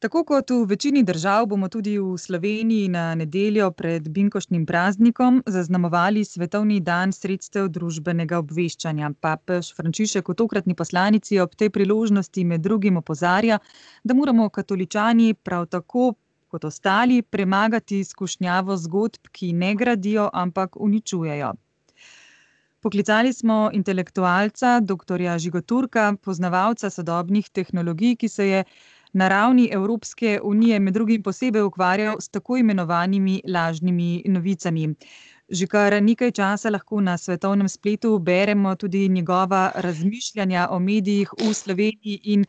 Tako kot v večini držav bomo tudi v Sloveniji na nedeljo pred Binkoštnim praznikom zaznamovali Svetovni dan sredstev družbenega obveščanja. Papež Frančišek v tokratni poslanici ob tej priložnosti med drugim opozarja, da moramo katoličani prav tako kot ostali premagati skušnjavo zgodb, ki ne gradijo, ampak uničujejo. Poklicali smo intelektualca, dr. Žigoturka, poznavalca sodobnih tehnologij, ki se je na ravni Evropske unije med drugim posebej ukvarjal s tako imenovanimi lažnimi novicami. Že kar nekaj časa lahko na svetovnem spletu beremo tudi njegova razmišljanja o medijih v Sloveniji in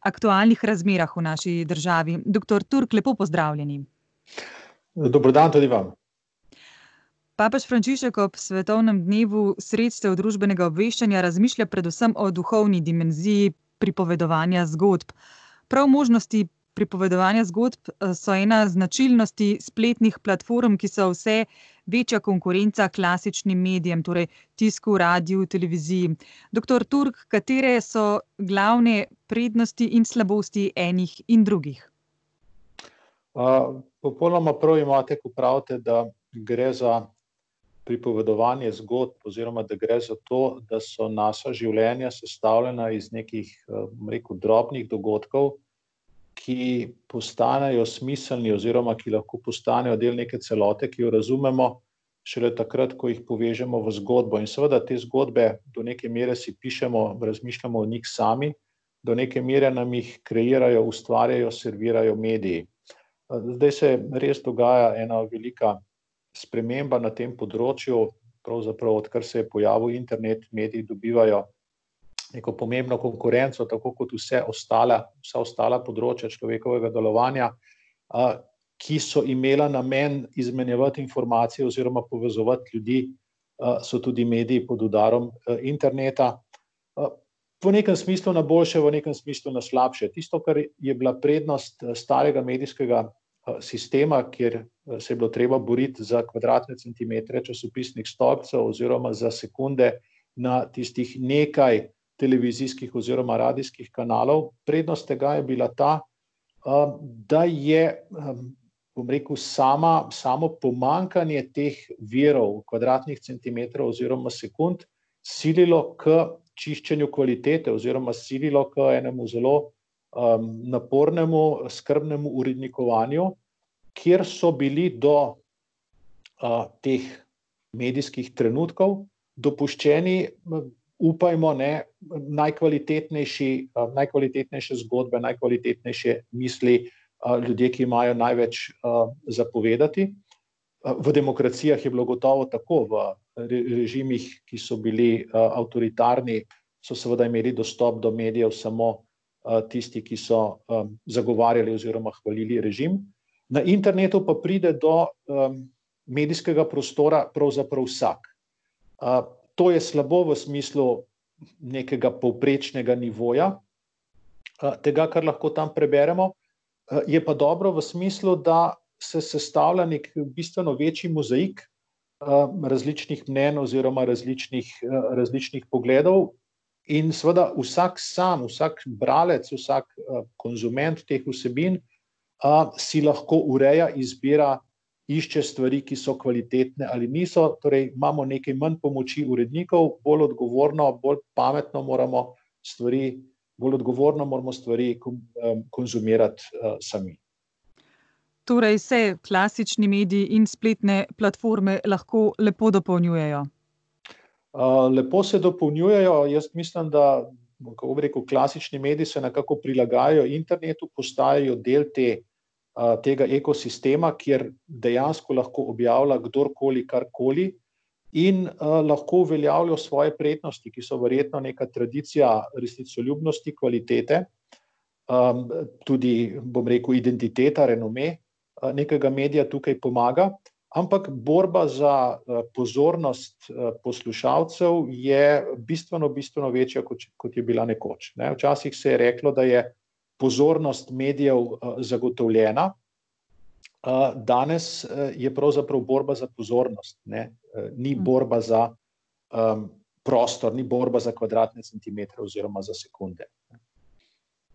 aktualnih razmerah v naši državi. Doktor Turk, lepo pozdravljeni. Dober dan tudi vam. Papež Frančišek ob svetovnem dnevu sredstev družbenega obveščanja razmišlja predvsem o duhovni dimenziji pripovedovanja zgodb. Prav možnosti pripovedovanja zgodb so ena značilnosti spletnih platform, ki so vse večja konkurenca klasičnim medijem, torej tisku, radiu, televiziji. Doktor Turk, katere so glavne prednosti in slabosti enih in drugih? popolnoma prav imate, ko pravite, da gre za pripovedovanje zgodb oziroma da gre za to, da so naša življenja sestavljena iz nekih, bom rekel, drobnih dogodkov, ki postanejo smiselni oziroma ki lahko postanejo del neke celote, ki jo razumemo šele takrat, ko jih povežemo v zgodbo. In seveda te zgodbe do neke mere si pišemo, razmišljamo o njih sami, do neke mere nam jih kreirajo, ustvarjajo, servirajo mediji. zdaj se res dogaja ena velika sprememba na tem področju, pravzaprav odkar se je pojavil internet, mediji dobivajo neko pomembno konkurenco, tako kot vse ostale, vsa ostala področja človekovega delovanja, ki so imela namen izmenjevati informacije oziroma povezovati ljudi, so tudi mediji pod udarom, interneta. v nekem smislu na boljše, v nekem smislu na slabše. Tisto, kar je bila prednost starega medijskega, sistema, kjer se je bilo treba boriti za kvadratne centimetre časopisnih stolpcev oziroma za sekunde na tistih nekaj televizijskih oziroma radijskih kanalov, prednost tega je bila ta, da je, bom rekel, sama, samo pomanjkanje teh virov, kvadratnih centimetrov oziroma sekund sililo k čiščenju kvalitete oziroma sililo k enemu zelo, napornemu, skrbnemu urednikovanju, kjer so bili do, teh medijskih trenutkov dopuščeni, upajmo, ne, najkvalitetnejši, najkvalitetnejše zgodbe, najkvalitetnejše misli, ljudje, ki imajo največ, za povedati. v demokracijah je bilo gotovo tako, v režimih, ki so bili, avtoritarni, so seveda imeli dostop do medijev samo, tisti, ki so, zagovarjali oziroma hvalili režim. Na internetu pa pride do, medijskega prostora pravzaprav vsak. to je slabo v smislu nekega povprečnega nivoja, tega, kar lahko tam preberemo, je pa dobro v smislu, da se sestavlja neki bistveno večji mozaik, različnih mnenj oziroma različnih, različnih pogledov in seveda vsak sam, vsak bralec, vsak, konzument teh vsebin, si lahko ureja, izbira, išče stvari, ki so kvalitetne ali niso, torej imamo nekaj manj pomoči urednikov, bolj odgovorno, bolj pametno moramo stvari, bolj odgovorno moramo stvari konzumirati, sami. Torej se klasični mediji in spletne platforme lahko lepo dopolnjujejo? Lepo se dopolnjujejo, jaz mislim, da, kako bi rekel, klasični mediji se nekako prilagajajo internetu, postajajo del te, tega ekosistema, kjer dejansko lahko objavlja kdorkoli karkoli in, lahko uveljavlja svoje prednosti, ki so verjetno neka tradicija resnicoljubnosti, kvalitete, tudi, bom rekel, identiteta, renome, nekega medija tukaj pomaga, ampak borba za, pozornost, poslušalcev je bistveno, bistveno večja, kot, kot je bila nekoč, ne, včasih se je reklo, da je pozornost medijev, zagotovljena, danes, je pravzaprav borba za pozornost, ne, ni borba za, prostor, ni borba za kvadratne centimetre oziroma za sekunde.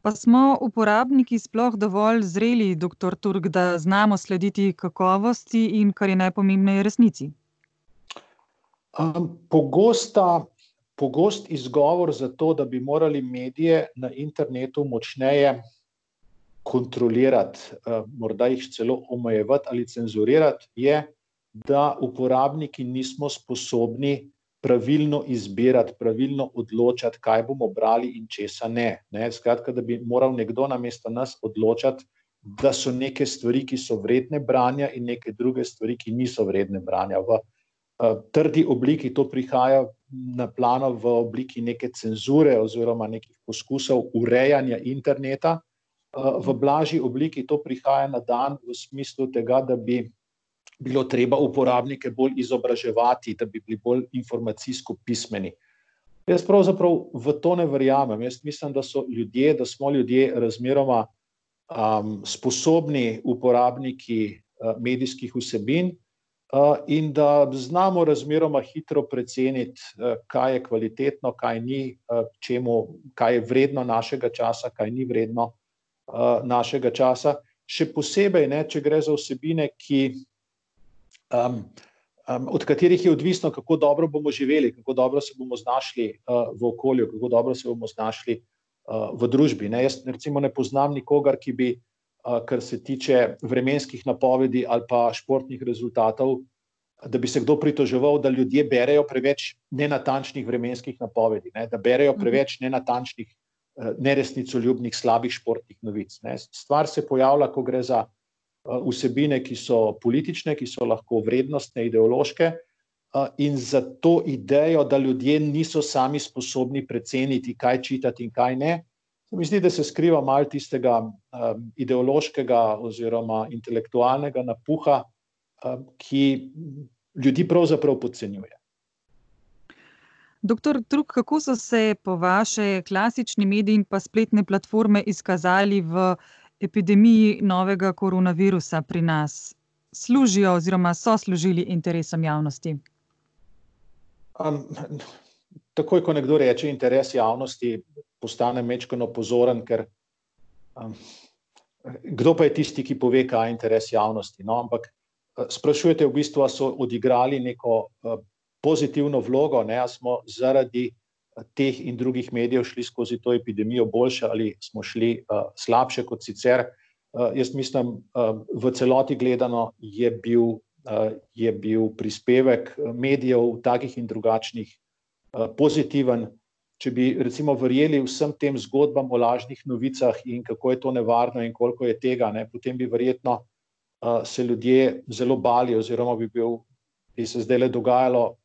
Pa smo uporabniki sploh dovolj zreli, doktor Turk, da znamo slediti kakovosti in, kar je najpomembneje, resnici? Um, pogosta, pogost izgovor za to, da bi morali medije na internetu močneje kontrolirati, uh, morda jih celo omejevati ali cenzurirati, je, da uporabniki nismo sposobni pravilno izbirati, pravilno odločati, kaj bomo brali in česa ne. ne. Skratka, da bi moral nekdo namesto nas odločati, da so neke stvari, ki so vredne branja, in neke druge stvari, ki niso vredne branja. V uh, trdi obliki to prihaja na plano v obliki neke cenzure oziroma nekih poskusov urejanja interneta. Uh, v blažji obliki to prihaja na dan v smislu tega, da bi bilo treba uporabnike bolj izobraževati, da bi bili bolj informacijsko pismeni. Jaz pravzaprav v to ne verjamem. Jaz mislim, da so ljudje, da smo ljudje razmeroma um, sposobni uporabniki uh, medijskih vsebin uh, in da znamo razmeroma hitro preceniti, uh, kaj je kvalitetno, kaj ni, uh, čemu, kaj je vredno našega časa, kaj ni vredno uh, našega časa. Še posebej, ne, če gre za vsebine, ki um, um, od katerih je odvisno, kako dobro bomo živeli, kako dobro se bomo znašli uh, v okolju, kako dobro se bomo znašli uh, v družbi. Ne? Jaz, recimo, ne poznam nikogar, ki bi, uh, kar se tiče vremenskih napovedi ali pa športnih rezultatov, da bi se kdo pritoževal, da ljudje berejo preveč nenatančnih vremenskih napovedi, ne? da berejo mhm. preveč nenatančnih, uh, neresnicoljubnih, slabih športnih novic. Ne? Stvar se pojavlja, ko gre za Eh, vsebine, ki so politične, ki so lahko vrednostne, ideološke, eh, in za to idejo, da ljudje niso sami sposobni preceniti, kaj čitati in kaj ne. Mi zdi, da se skriva malo tistega um, ideološkega oziroma intelektualnega napuha, ki ljudi pravzaprav podcenjuje. Doktor Truk, kako so se po vaše klasični mediji in pa spletne platforme izkazali v epidemiji novega koronavirusa pri nas služijo oziroma so služili interesom javnosti? Um, takoj, ko nekdo reče interes javnosti, postane mečkano pozoren, ker um, kdo pa je tisti, ki pove, kaj je interes javnosti. No, ampak uh, sprašujete, v bistvu so odigrali neko uh, pozitivno vlogo, ne, smo zaradi teh in drugih medijev šli skozi to epidemijo boljše ali smo šli uh, slabše kot sicer. Uh, jaz mislim, uh, v celoti gledano je bil, uh, je bil prispevek medijev, takih in drugačnih, uh, pozitiven. Če bi recimo verjeli vsem tem zgodbam o lažnih novicah in kako je to nevarno in koliko je tega, ne, potem bi verjetno uh, se ljudje zelo bali, oziroma bi, bil, bi se zdaj le dogajalo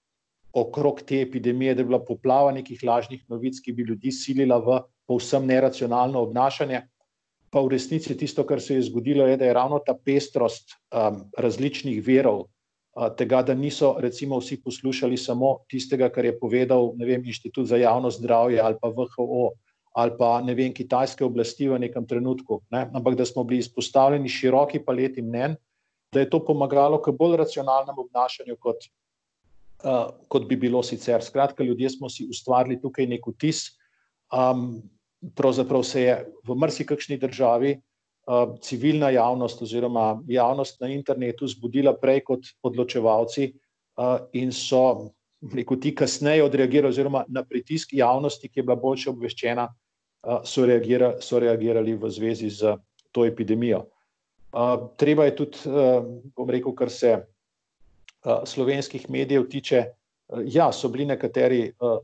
okrog te epidemije, da je bila poplava nekih lažnih novic, ki bi ljudi silila v povsem neracionalno obnašanje. Pa v resnici tisto, kar se je zgodilo, je, da je ravno ta pestrost um, različnih verov, uh, tega, da niso recimo vsi poslušali samo tistega, kar je povedal vem, Inštitut za javno zdravje ali pa VHO ali pa ne vem, kitajske oblasti v nekem trenutku, ne? ampak da smo bili izpostavljeni široki paleti mnen, da je to pomagalo k bolj racionalnemu obnašanju kot kot bi bilo sicer. Skratka, ljudje smo si ustvarili tukaj nek vtis. Um, pravzaprav se je v marsikakšni državi uh, civilna javnost oziroma javnost na internetu zbudila prej kot odločevalci uh, in so neko ti kasneje odreagirali oziroma na pritisk javnosti, ki je bila boljše obveščena, uh, so, reagira, so reagirali v zvezi z to epidemijo. Uh, treba je tudi, uh, bom rekel, kar se Eh, slovenskih medijev tiče, eh, ja, so bili nekateri eh,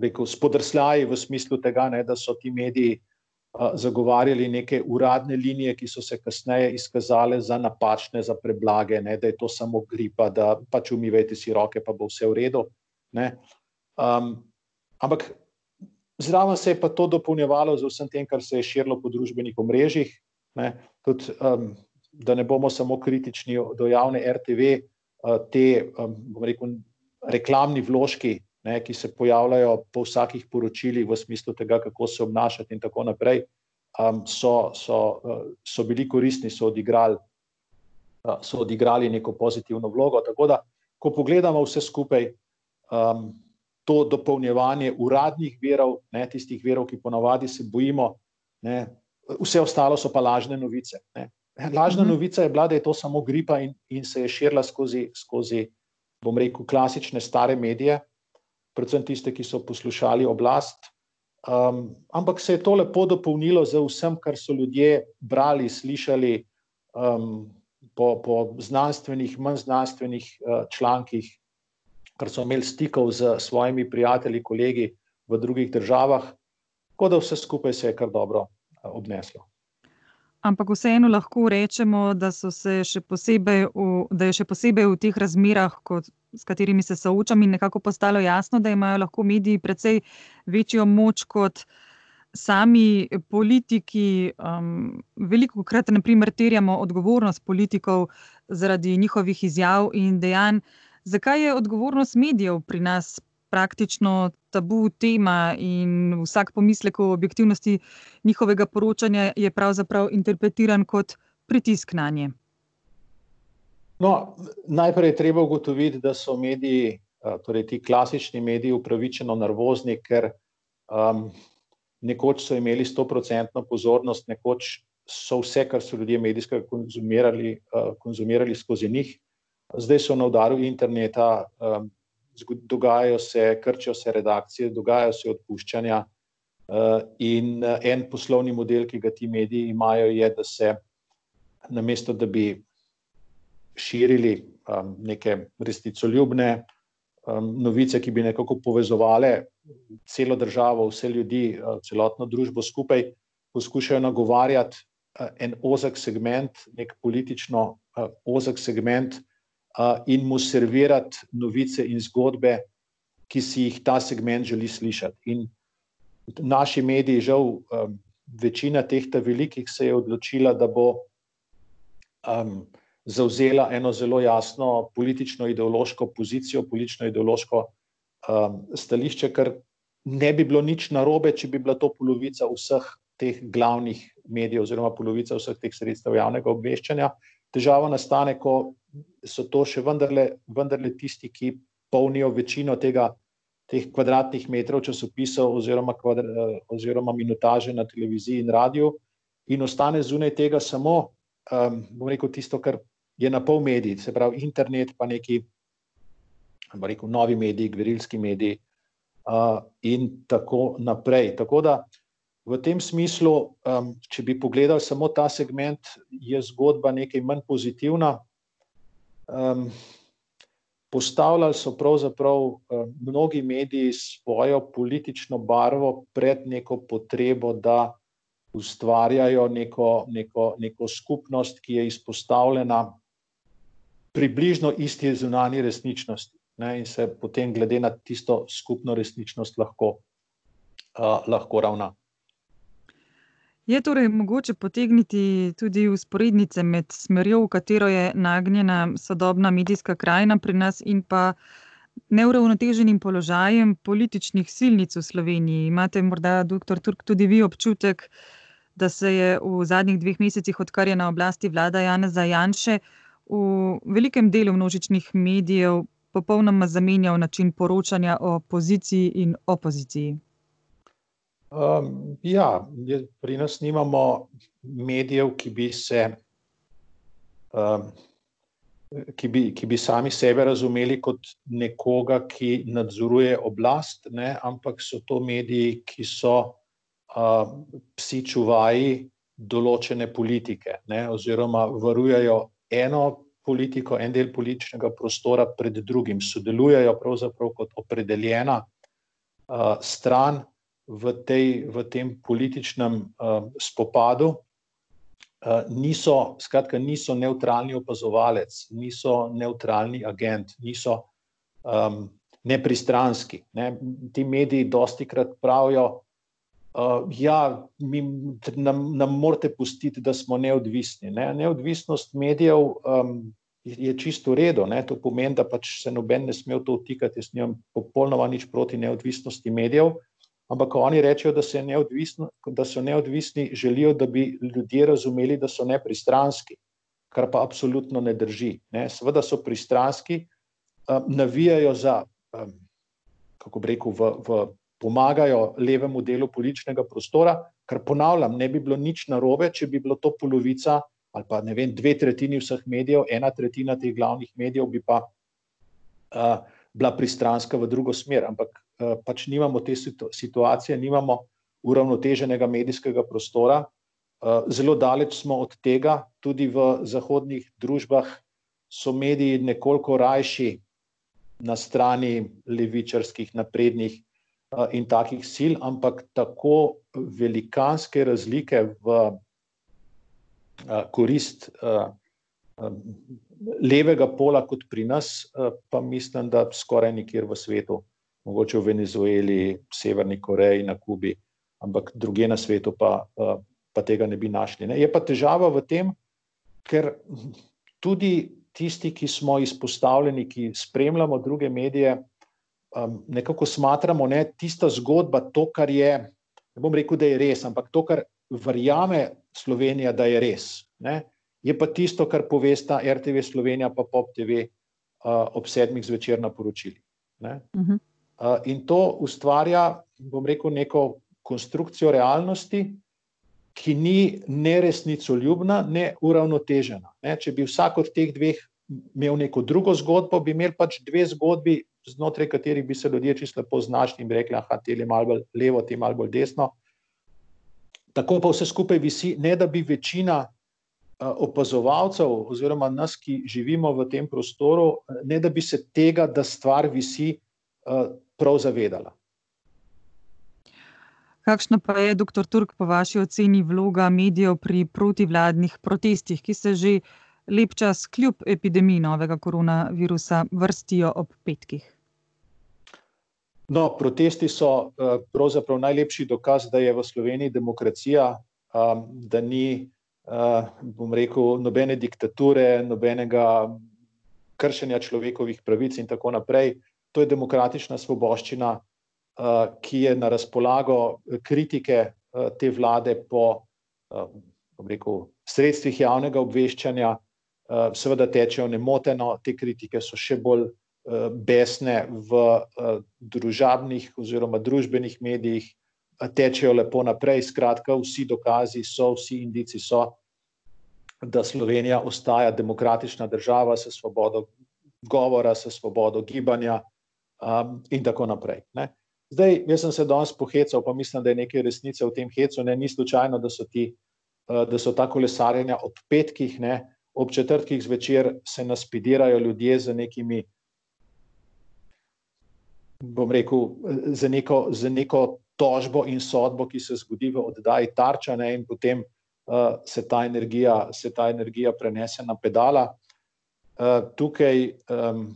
rekel, spodrsljaji v smislu tega, ne, da so ti mediji zagovarjali neke uradne linije, ki so se kasneje izkazale za napačne, za preblage, ne, da je to samo gripa, da pač umivajte si roke, pa bo vse v redu. Um, ampak zraven se je pa to dopolnjevalo z vsem tem, kar se je širilo po družbenih omrežjih. Ne, tudi, um, da ne bomo samo kritični do javne RTV, Eh, te, bom rekel, reklamni vložki, ne, ki se pojavljajo po vsakih poročilih v smislu tega, kako se obnašati in tako naprej, so, so, eh, so bili koristni, so odigrali, eh, so odigrali neko pozitivno vlogo. Tako da, ko pogledamo vse skupaj, to dopolnjevanje uradnih verov, ne tistih verov, ki ponavadi se bojimo, Ne. Vse ostalo so pa lažne novice. Ne. Lažna mhm. novica je bila, da je to samo gripa in, in se je širila skozi, skozi, bom rekel, klasične stare medije, predvsem tiste, ki so poslušali oblast. Um, ampak se je to lepo dopolnilo z vsem, kar so ljudje brali, slišali um, po, po znanstvenih, manj znanstvenih uh, člankih, kar so imeli stikov z svojimi prijatelji, kolegi v drugih državah, tako da vse skupaj se je kar dobro uh, obneslo. Ampak vseeno lahko rečemo, da, še v, da je še posebej v teh razmerah, kot, s katerimi se soočam, in nekako postalo jasno, da imajo lahko mediji precej večjo moč kot sami politiki. Um, veliko krat, naprimer, terjamo odgovornost politikov zaradi njihovih izjav in dejanj. Zakaj je odgovornost medijev pri nas praktično tabu tema in vsak pomislek o objektivnosti njihovega poročanja je pravzaprav interpretiran kot pritisk na nje. No, najprej je treba ugotoviti, da so mediji, torej ti klasični mediji, upravičeno nervozni, ker um, nekoč so imeli 100-odstotno pozornost, nekoč so vse, kar so ljudje medijsko konzumirali, uh, konzumirali skozi njih, zdaj so na udaru interneta, um, dogajajo se, krčijo se redakcije, dogajajo se odpuščanja. Eh, in eh, en poslovni model, ki ga ti mediji imajo, je, da se namesto, da bi širili um, neke resnicoljubne um, novice, ki bi nekako povezovali celo državo, vse ljudi, celotno družbo skupaj, poskušajo nagovarjati en ozek segment, nek politično ozek segment, in mu servirati novice in zgodbe, ki si jih ta segment želi slišati. In naši mediji, žal, um, večina teh velikih se je odločila, da bo um, zauzela eno zelo jasno politično-ideološko pozicijo, politično-ideološko um, stališče, ker ne bi bilo nič narobe, če bi bila to polovica vseh teh glavnih medijev, oziroma polovica vseh teh sredstev javnega obveščanja. Težava nastane, ko so to še vendarle, vendarle tisti, ki polnijo večino tega, teh kvadratnih metrov časopisov oziroma, kvadra, oziroma minutaže na televiziji in radiju, in ostane zunaj tega samo, um, bom rekel, tisto, kar je na pol medij, se pravi internet, pa neki, bom rekel, novi mediji, gverilski mediji uh, in tako naprej. Tako da v tem smislu, um, če bi pogledali samo ta segment, je zgodba nekaj manj pozitivna. Um, postavljali so pravzaprav um, mnogi mediji svojo politično barvo pred neko potrebo, da ustvarjajo neko, neko, neko skupnost, ki je izpostavljena približno isti zunani resničnosti ne, in se potem glede na tisto skupno resničnost lahko, uh, lahko ravna. Je torej mogoče potegniti tudi usporednice med smerjo, v katero je nagnjena sodobna medijska krajina pri nas, in pa neuravnoteženim položajem političnih silnic v Sloveniji? Imate morda, doktor Turk, tudi vi občutek, da se je v zadnjih dveh mesecih, odkar je na oblasti vlada Janeza Janše, v velikem delu množičnih medijev popolnoma zamenjal način poročanja o poziciji in opoziciji? Um, ja, pri nas nimamo medijev, ki bi se. Um, Ki bi, ki bi sami sebe razumeli kot nekoga, ki nadzoruje oblast, ne, ampak so to mediji, ki so uh, psi čuvaji določene politike, ne, oziroma varujejo eno politiko, en del političnega prostora pred drugim, sodelujejo pravzaprav kot opredeljena uh, stran v, tej, v tem političnem uh, spopadu, uh, niso, skratka, niso neutralni opazovalec, niso neutralni agent, niso um, nepristranski. Ne. Ti mediji dosti krat pravijo, uh, ja, nam, nam morate pustiti, da smo neodvisni. Ne. Neodvisnost medijev. Um, Je čisto v redu, ne? to pomeni, da pač se noben ne sme v to vtikati. Jaz nimam popolnoma nič proti neodvisnosti medijev, Ampak oni rečejo, da, da so neodvisni, želijo, da bi ljudje razumeli, da so nepristranski, kar pa absolutno ne drži. Ne. Seveda so pristranski, um, navijajo za, um, kako bi rekel, v, v, pomagajo levemu delu političnega prostora, Ker ponavljam, ne bi bilo nič narobe, če bi bilo to polovica ali pa ne vem, dve tretjini vseh medijev, ena tretjina teh glavnih medijev bi pa uh, bila pristranska v drugo smer. Ampak uh, pač nimamo te situacije, nimamo uravnoteženega medijskega prostora. Uh, zelo daleč smo od tega, tudi v zahodnih družbah so mediji nekoliko rajši na strani levičarskih, naprednih uh, in takih sil, ampak tako velikanske razlike v korist levega pola kot pri nas, pa mislim, da skoraj nikjer v svetu, mogoče v Venezueli, Severni Koreji, na Kubi, ampak druge na svetu pa, pa tega ne bi našli. Ne. Je pa težava v tem, ker tudi tisti, ki smo izpostavljeni, ki spremljamo druge medije, nekako smatramo, ne, tista zgodba, to, kar je, ne bom rekel, da je res, ampak to, kar verjame Slovenija, da je res. Ne? Je pa tisto, kar povesta RTV Slovenija, pa Pop TV uh, ob sedmih zvečer na poročili. Uh -huh. uh, in to ustvarja, bom rekel, neko konstrukcijo realnosti, ki ni ne resnicoljubna, ne uravnotežena. Ne? Če bi vsak od teh dveh imel neko drugo zgodbo, bi imeli pač dve zgodbi, znotraj katerih bi se ljudje čisto lepo znašli in bi rekli, da je malo bolj levo, te malo bolj desno. Tako pa vse skupaj visi, ne da bi večina opazovalcev oziroma nas, ki živimo v tem prostoru, ne da bi se tega, da stvar visi, prav zavedala. Kakšna pa je, doktor Turk, po vaši oceni vloga medijev pri protivladnih protestih, ki se že lep čas kljub epidemiji novega koronavirusa vrstijo ob petkih? No, protesti so pravzaprav najlepši dokaz, da je v Sloveniji demokracija, da ni, bom rekel, nobene diktature, nobenega kršenja človekovih pravic in tako naprej. To je demokratična svoboščina, uh, ki je na razpolago kritike uh, te vlade po, bom rekel, sredstvih javnega obveščanja. Seveda tečejo nemoteno, te kritike so še bolj Eh, besne v eh, družabnih oziroma družbenih medijih, eh, tečejo lepo naprej. Skratka, vsi dokazi so, vsi indici so, da Slovenija ostaja demokratična država s svobodo govora, s svobodo gibanja um, in tako naprej. Ne. Zdaj, jaz sem se danes pohecal, pa mislim, da je nekaj resnice v tem hecu. Ne, ni slučajno, da so, ti, da so ta kolesarjenja ob petkih, ne, ob četrtkih zvečer se naspidirajo ljudje z nekimi bom rekel, za neko, za neko tožbo in sodbo, ki se zgodi v oddaji Tarča, ne, in potem uh, se, ta energija, se ta energija prenese na pedala. Uh, tukaj um,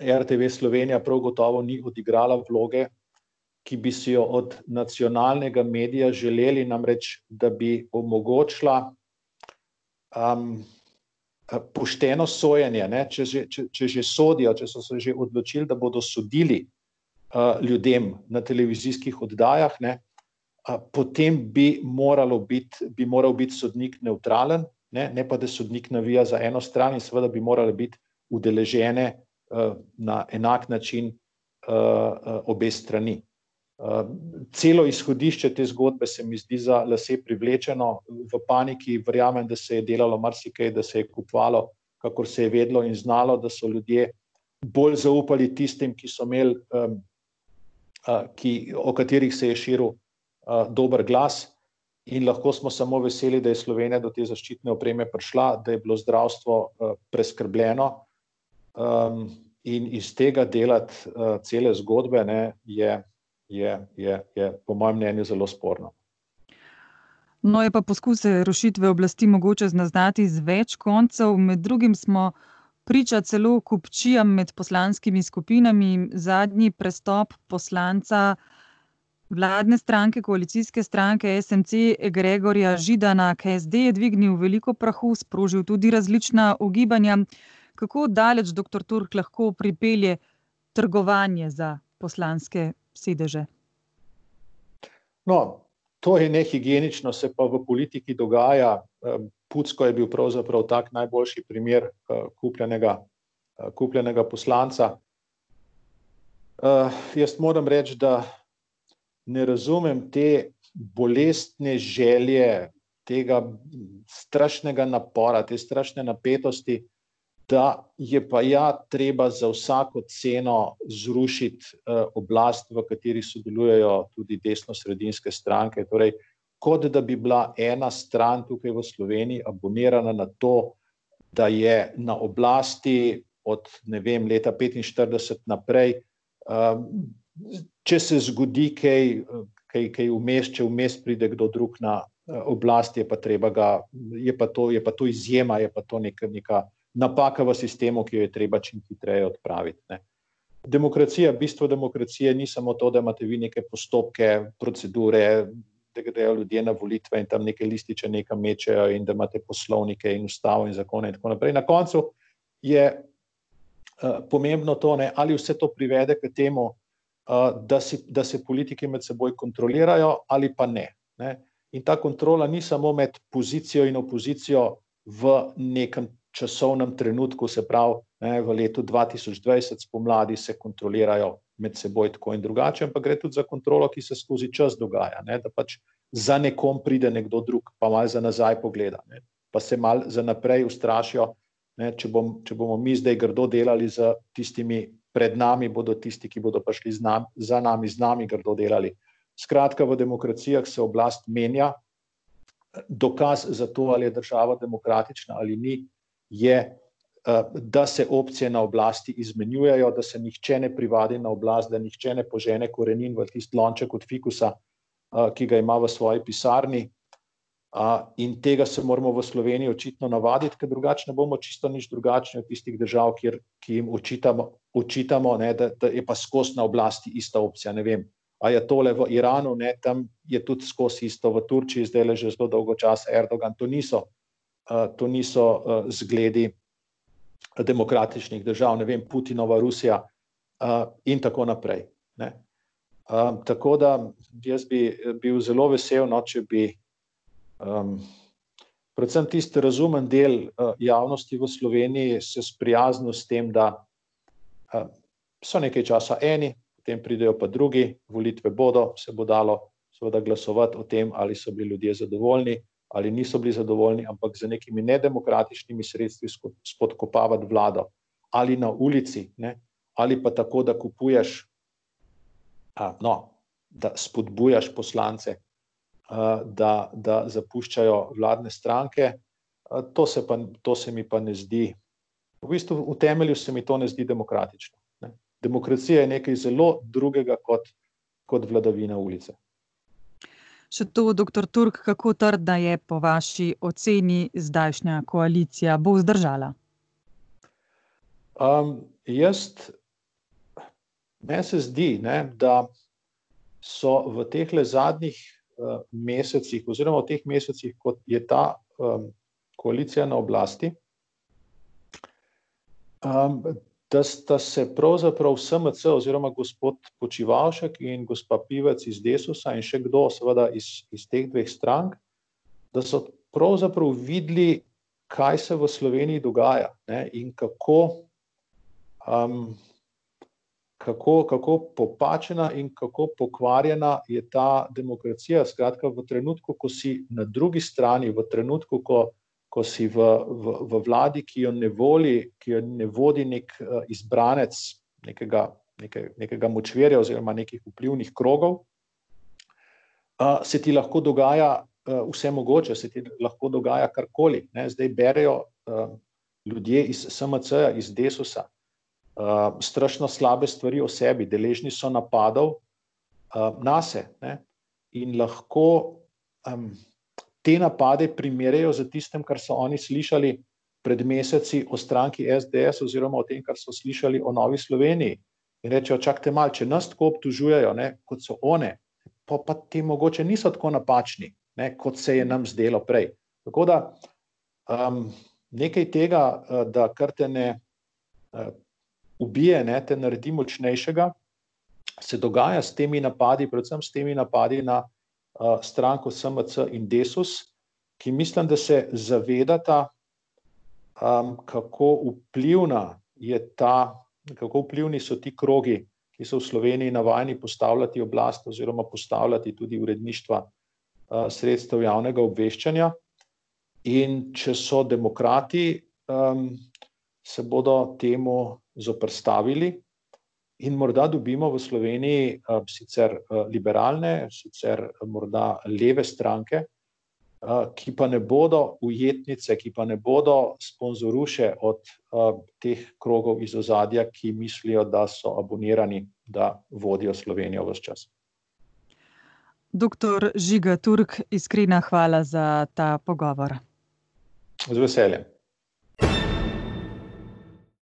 RTV Slovenija prav gotovo ni odigrala vloge, ki bi si jo od nacionalnega medija želeli, namreč, da bi omogočila um, pošteno sojenje, ne, če, že, če, če že sodijo, če so se že odločili, da bodo sodili ljudem na televizijskih oddajah, ne, potem bi, bit, bi moral biti sodnik neutralen, ne, ne pa da sodnik navija za eno stran in seveda bi morali biti udeležene na enak način obe strani. Celo izhodišče te zgodbe se mi zdi za lase privlečeno, v paniki verjamem, da se je delalo marsikaj, da se je kupovalo, kakor se je vedlo in znalo, da so ljudje bolj zaupali tistim, ki so imeli, um, ki, o katerih se je širil uh, dober glas. In lahko smo samo veseli, da je Slovenija do te zaščitne opreme prišla, da je bilo zdravstvo uh, preskrbljeno. Um, in iz tega delati uh, cele zgodbe ne, je je, je, je po mojem mnenju zelo sporno. No, je pa poskuse rušitve oblasti mogoče znaznati z več koncev. Med drugim smo priča celo kupčijam med poslanskimi skupinami. Zadnji prestop poslanca vladne stranke, koalicijske stranke SMC, Gregorja Židana, KSD je dvignil veliko prahu, sprožil tudi različna ugibanja. Kako daleč dr. Turk lahko pripelje trgovanje za poslanske sedeže? No, to je nehigienično, se pa v politiki dogaja. Pucko je bil pravzaprav tak najboljši primer eh, kupljenega, eh, kupljenega poslanca. Jaz moram reči, da ne razumem te bolestne želje, tega strašnega napora, te strašne napetosti, da je pa ja treba za vsako ceno zrušiti uh, oblast, v kateri sodelujejo tudi desno-sredinske stranke. Torej, kot da bi bila ena stran tukaj v Sloveniji abonirana na to, da je na oblasti od ne vem, leta 45 naprej. Um, če se zgodi kaj, kaj, kaj vmes, če vmes pride kdo drug na uh, oblast, je pa treba ga, je pa to, je pa to izjema, je pa to neka, neka napaka v sistemu, ki jo je treba čim hitreje odpraviti. Ne. Demokracija, bistvo demokracije ni samo to, da imate vi neke postopke, procedure, da grejo ljudje na volitve in tam neke lističe nekam mečejo in da imate poslovnike in ustavo in zakone in tako naprej. Na koncu je uh, pomembno to, ne, ali vse to privede k temu, da, si, da se politiki med seboj kontrolirajo ali pa ne. ne. In ta kontrola ni samo med pozicijo in opozicijo v nekem časovnem trenutku, se pravi ne, v letu 2020 spomladi se kontrolirajo med seboj tako in drugače, ampak gre tudi za kontrolo, ki se skozi čas dogaja. Ne, da pač za nekom pride nekdo drug, pa malo za nazaj pogleda, ne, pa se malo za naprej ustrašijo. Ne, če, bom, če bomo mi zdaj grdo delali z tistimi pred nami bodo tisti, ki bodo prišli nam, za nami, z nami grdo delali. Skratka, v demokracijah se oblast menja. Dokaz za to, ali je država demokratična ali ni, je, eh, da se opcije na oblasti izmenjujejo, da se nihče ne privadi na oblast, da nihče ne požene korenin v tisti lonček od fikusa, eh, ki ga ima v svoji pisarni, In tega se moramo v Sloveniji očitno navaditi, ker drugače ne bomo čisto nič drugačni od tistih držav, kjer, ki jim očitamo, očitamo ne, da, da je pa skozi na oblasti ista opcija. Ne vem, a je tole v Iranu, ne, tam je tudi skozi isto, v Turčiji zdaj le že zelo dolgo časa Erdogan. To niso, to niso zgledi demokratičnih držav, ne vem, Putinova Rusija in tako naprej. Uh, tako da jaz bi bil zelo vesel, no, če bi Um, predvsem tisti razumen del javnosti v Sloveniji se sprijaznil s tem, da so nekaj časa eni, potem pridejo pa drugi, volitve bodo, se bo dalo seveda glasovati o tem, ali so bili ljudje zadovoljni ali niso bili zadovoljni, ampak z nekimi nedemokratičnimi sredstvi spodkopavati vlado ali na ulici, ne, ali pa tako, da kupuješ, a, no, da spodbujaš poslance da, da zapuščajo vladne stranke. To se, pa, to se mi pa ne zdi, v bistvu v temelju se mi to ne zdi demokratično. Ne. Demokracija je nekaj zelo drugega kot, kot vladavina ulice. Še to, doktor Turk, kako trdna je po vaši oceni zdajšnja koalicija, bo vzdržala? Um, jaz, meni se zdi, ne, da so v teh zadnjih Eh, mesecih, oziroma v teh mesecih, ko je ta um, koalicija na oblasti, um, da sta se pravzaprav SMC, oziroma gospod Počivalšek in gospa Pivec iz Desusa in še kdo, seveda iz, iz teh dveh strank, da so pravzaprav videli, kaj se v Sloveniji dogaja ne, in kako. Um, kako, kako popačena in kako pokvarjena je ta demokracija. Skratka, v trenutku, ko si na drugi strani, v trenutku, ko, ko si v, v, v vladi, ki jo ne, voli, ki jo ne vodi nek uh, izbranec nekega, neke, nekega močverja oziroma nekih vplivnih krogov, uh, se ti lahko dogaja uh, vse mogoče, se ti lahko dogaja karkoli. Ne? Zdaj berejo uh, ljudje iz SMC-ja, iz Desusa. Uh, strašno slabe stvari o sebi, deležni so napadov uh, na sebe in lahko um, te napade primerjajo z tistem, kar so oni slišali pred meseci o stranki SDS, oziroma o tem, kar so slišali o Novi Sloveniji. In rečejo, čakajte malo, če nas tako obtužujejo, ne, kot so one, pa, pa ti mogoče niso tako napačni, ne, kot se je nam zdelo prej. Tako da um, nekaj tega, uh, da kar te ne. Uh, ubije, ne, te naredi močnejšega, se dogaja s temi napadi, predvsem s temi napadi na stranko SMC in Desus, ki mislim, da se zavedata, um, kako vplivna je ta, kako vplivni so ti krogi, ki so v Sloveniji navajeni postavljati oblast oziroma postavljati tudi uredništva sredstev javnega obveščanja. In če so demokrati, um, se bodo temu zoprstavili in morda dobimo v Sloveniji uh, sicer uh, liberalne, sicer morda leve stranke, ki pa ne bodo ujetnice, ki pa ne bodo sponzoruše od teh krogov iz ozadja, ki mislijo, da so abonirani, da vodijo Slovenijo vse čas. Doktor Žiga Turk, iskrena hvala za ta pogovor. Z veseljem.